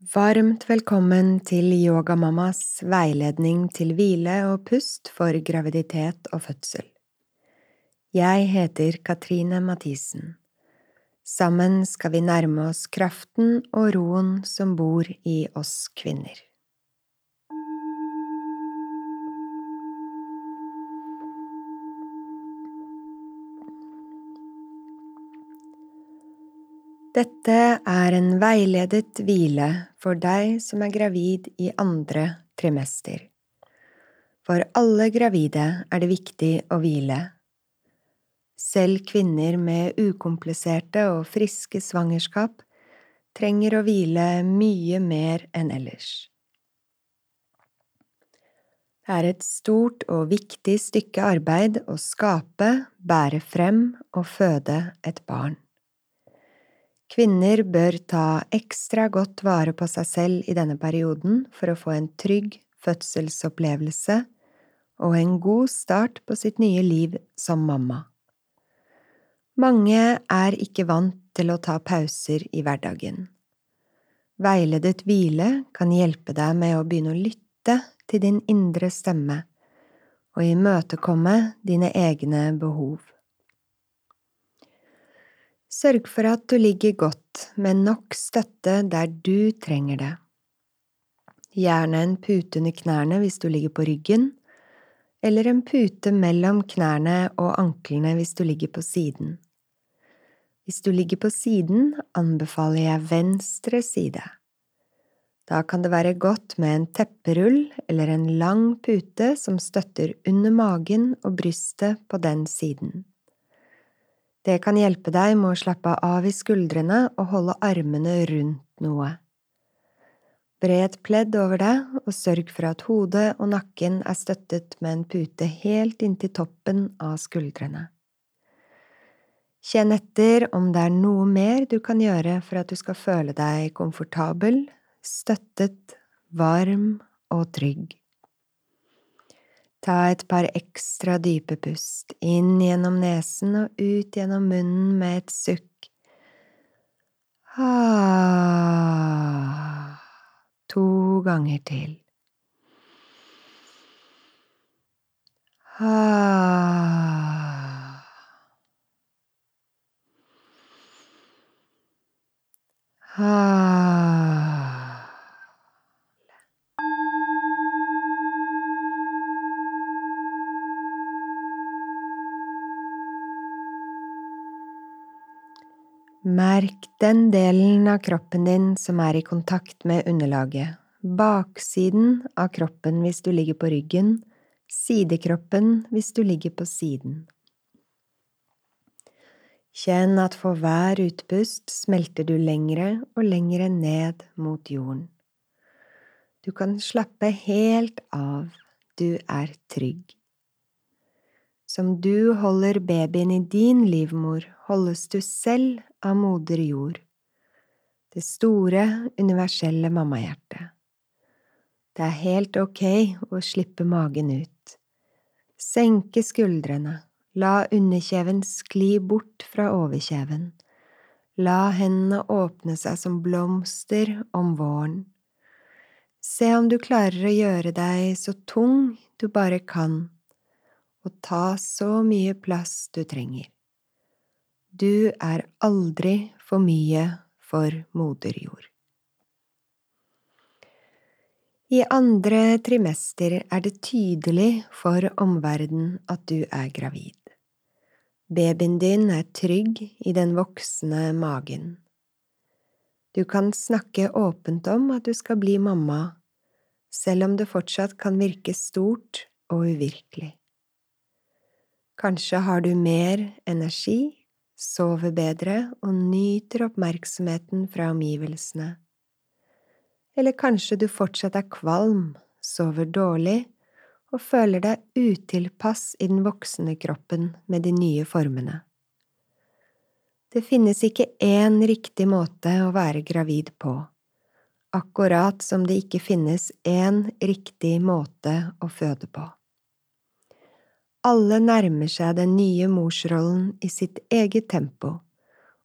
Varmt velkommen til Yogamammas veiledning til hvile og pust for graviditet og fødsel. Jeg heter Katrine Mathisen. Sammen skal vi nærme oss kraften og roen som bor i oss kvinner. Dette er en veiledet hvile for deg som er gravid i andre trimester. For alle gravide er det viktig å hvile. Selv kvinner med ukompliserte og friske svangerskap trenger å hvile mye mer enn ellers. Det er et stort og viktig stykke arbeid å skape, bære frem og føde et barn. Kvinner bør ta ekstra godt vare på seg selv i denne perioden for å få en trygg fødselsopplevelse og en god start på sitt nye liv som mamma. Mange er ikke vant til å ta pauser i hverdagen. Veiledet hvile kan hjelpe deg med å begynne å lytte til din indre stemme og imøtekomme dine egne behov. Sørg for at du ligger godt med nok støtte der du trenger det. Gjerne en pute under knærne hvis du ligger på ryggen, eller en pute mellom knærne og anklene hvis du ligger på siden. Hvis du ligger på siden, anbefaler jeg venstre side. Da kan det være godt med en tepperull eller en lang pute som støtter under magen og brystet på den siden. Det kan hjelpe deg med å slappe av i skuldrene og holde armene rundt noe. Bre et pledd over deg og sørg for at hodet og nakken er støttet med en pute helt inntil toppen av skuldrene. Kjenn etter om det er noe mer du kan gjøre for at du skal føle deg komfortabel, støttet, varm og trygg. Ta et par ekstra dype pust, inn gjennom nesen og ut gjennom munnen med et sukk. Ah. To ganger til. Ah. Merk den delen av kroppen din som er i kontakt med underlaget, baksiden av kroppen hvis du ligger på ryggen, sidekroppen hvis du ligger på siden. Kjenn at for hver utpust smelter du lengre og lengre ned mot jorden. Du kan slappe helt av, du er trygg. Som du holder babyen i din livmor, holdes du selv av moder jord, det store, universelle mammahjertet. Det er helt ok å slippe magen ut. Senke skuldrene, la underkjeven skli bort fra overkjeven. La hendene åpne seg som blomster om våren. Se om du klarer å gjøre deg så tung du bare kan og ta så mye plass du trenger. Du er aldri for mye for moder jord. I andre trimester er det tydelig for omverdenen at du er gravid. Babyen din er trygg i den voksne magen. Du kan snakke åpent om at du skal bli mamma, selv om det fortsatt kan virke stort og uvirkelig. Kanskje har du mer energi, sover bedre og nyter oppmerksomheten fra omgivelsene. Eller kanskje du fortsatt er kvalm, sover dårlig og føler deg utilpass i den voksne kroppen med de nye formene. Det finnes ikke én riktig måte å være gravid på, akkurat som det ikke finnes én riktig måte å føde på. Alle nærmer seg den nye morsrollen i sitt eget tempo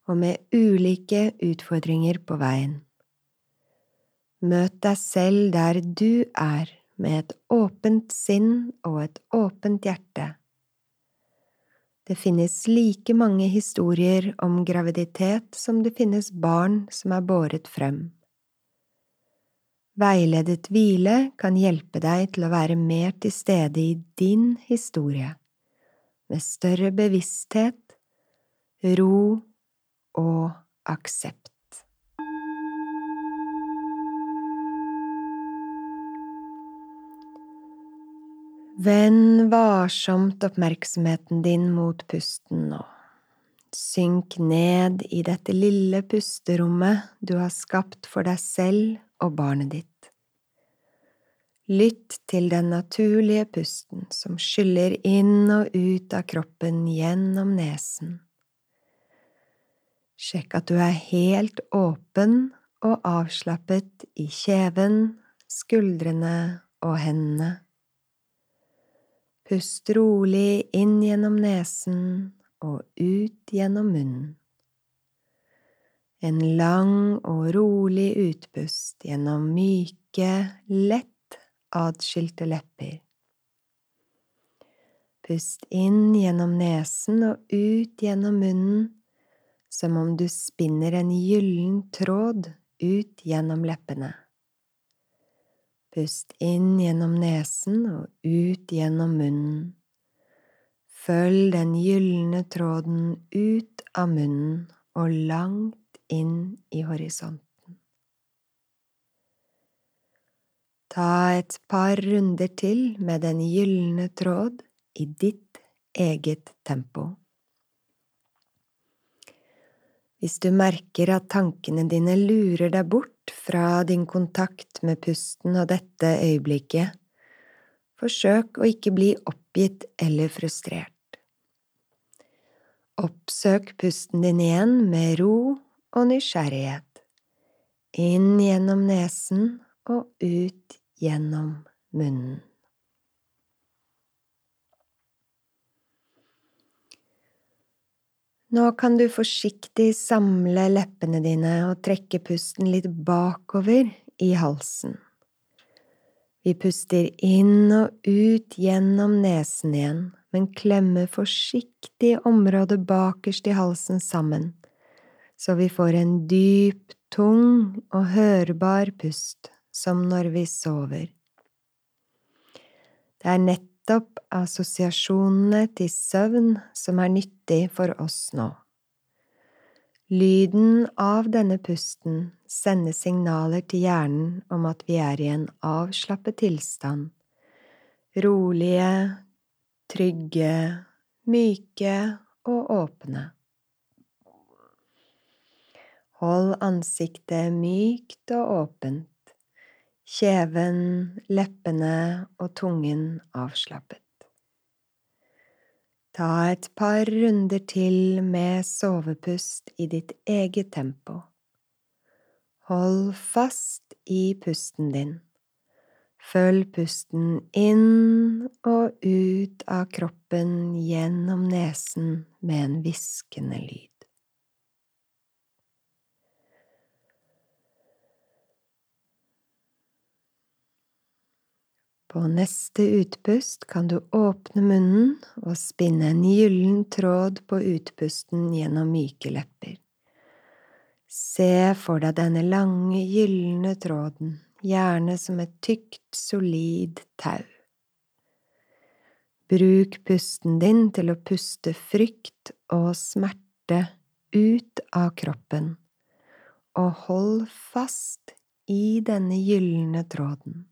og med ulike utfordringer på veien. Møt deg selv der du er, med et åpent sinn og et åpent hjerte. Det finnes like mange historier om graviditet som det finnes barn som er båret frem. Veiledet hvile kan hjelpe deg til å være mer til stede i din historie, med større bevissthet, ro og aksept. Vend varsomt oppmerksomheten din mot pusten nå. Synk ned i dette lille pusterommet du har skapt for deg selv og barnet ditt. Lytt til den naturlige pusten som skyller inn og ut av kroppen gjennom nesen. Sjekk at du er helt åpen og avslappet i kjeven, skuldrene og hendene. Pust rolig inn gjennom nesen og ut gjennom munnen. En lang og rolig utpust gjennom myke, lett atskilte lepper. Pust inn gjennom nesen og ut gjennom munnen, som om du spinner en gyllen tråd ut gjennom leppene. Pust inn gjennom nesen og ut gjennom munnen. Følg den gylne tråden ut av munnen og langt inn i horisonten. Ta et par runder til med den gylne tråd i ditt eget tempo. Hvis du merker at tankene dine lurer deg bort fra din kontakt med pusten og dette øyeblikket, forsøk å ikke bli oppgitt eller frustrert. Oppsøk pusten din igjen med ro og nysgjerrighet, inn gjennom nesen og ut gjennom munnen. Nå kan du forsiktig samle leppene dine og trekke pusten litt bakover i halsen. Vi puster inn og ut gjennom nesen igjen, men klemmer forsiktig området bakerst i halsen sammen, så vi får en dyp, tung og hørbar pust, som når vi sover. Det er nettopp assosiasjonene til søvn som er nyttig for oss nå. Lyden av denne pusten sender signaler til hjernen om at vi er i en avslappet tilstand, rolige, trygge, myke og åpne. Hold ansiktet mykt og åpent kjeven, leppene og tungen avslappet. Ta et par runder til med sovepust i ditt eget tempo. Hold fast i pusten din. Følg pusten inn og ut av kroppen gjennom nesen med en hviskende lyd. På neste utpust kan du åpne munnen og spinne en gyllen tråd på utpusten gjennom myke lepper. Se for deg denne lange, gylne tråden, gjerne som et tykt, solid tau. Bruk pusten din til å puste frykt og smerte ut av kroppen, og hold fast i denne gylne tråden.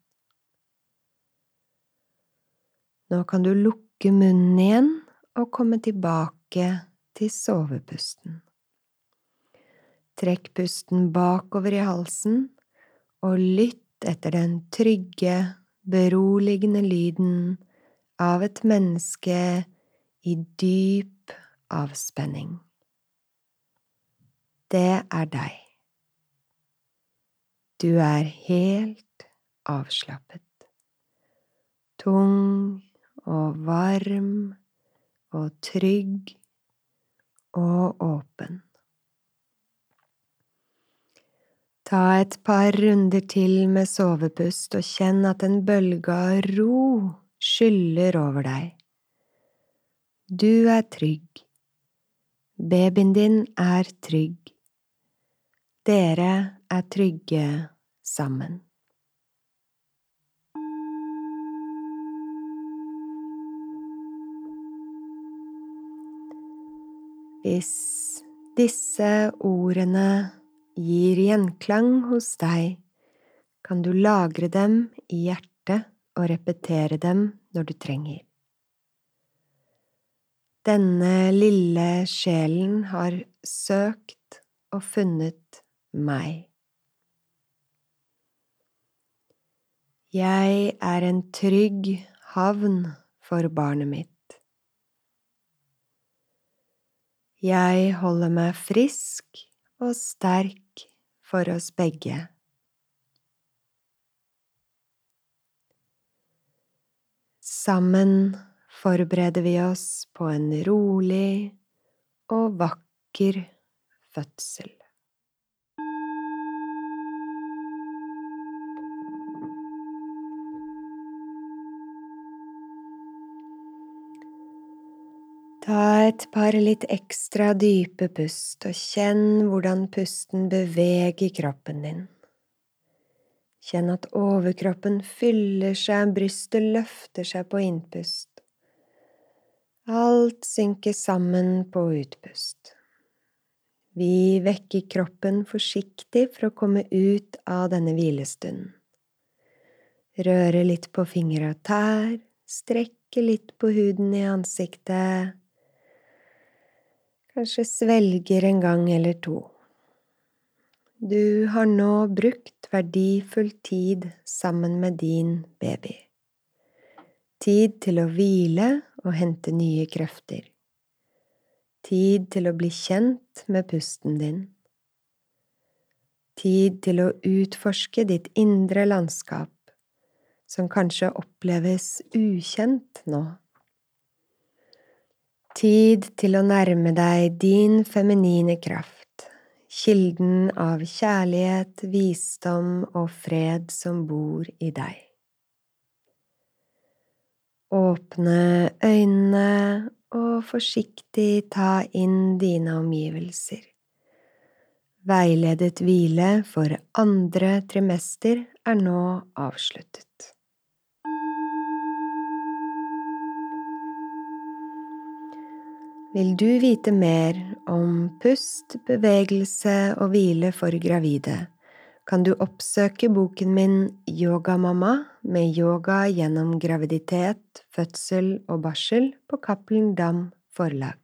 Nå kan du lukke munnen igjen og komme tilbake til sovepusten. Trekk pusten bakover i halsen og lytt etter den trygge, beroligende lyden av et menneske i dyp avspenning. Det er deg. Du er helt avslappet. Tung og varm og trygg og åpen. Ta et par runder til med sovepust og kjenn at en bølge av ro skyller over deg. Du er trygg. Babyen din er trygg. Dere er trygge sammen. Hvis disse ordene gir gjenklang hos deg, kan du lagre dem i hjertet og repetere dem når du trenger. Denne lille sjelen har søkt og funnet meg. Jeg er en trygg havn for barnet mitt. Jeg holder meg frisk og sterk for oss begge. Sammen forbereder vi oss på en rolig og vakker fødsel. Ta et par litt ekstra dype pust, og kjenn hvordan pusten beveger kroppen din. Kjenn at overkroppen fyller seg, brystet løfter seg på innpust. Alt synker sammen på utpust. Vi vekker kroppen forsiktig for å komme ut av denne hvilestunden. Røre litt på fingre og tær, strekke litt på huden i ansiktet Kanskje svelger en gang eller to. Du har nå brukt verdifull tid sammen med din baby. Tid til å hvile og hente nye krefter. Tid til å bli kjent med pusten din. Tid til å utforske ditt indre landskap, som kanskje oppleves ukjent nå. Tid til å nærme deg din feminine kraft, kilden av kjærlighet, visdom og fred som bor i deg. Åpne øynene og forsiktig ta inn dine omgivelser. Veiledet hvile for andre trimester er nå avsluttet. Vil du vite mer om pust, bevegelse og hvile for gravide, kan du oppsøke boken min Yogamamma med yoga gjennom graviditet, fødsel og barsel på Cappelen Dam forlag.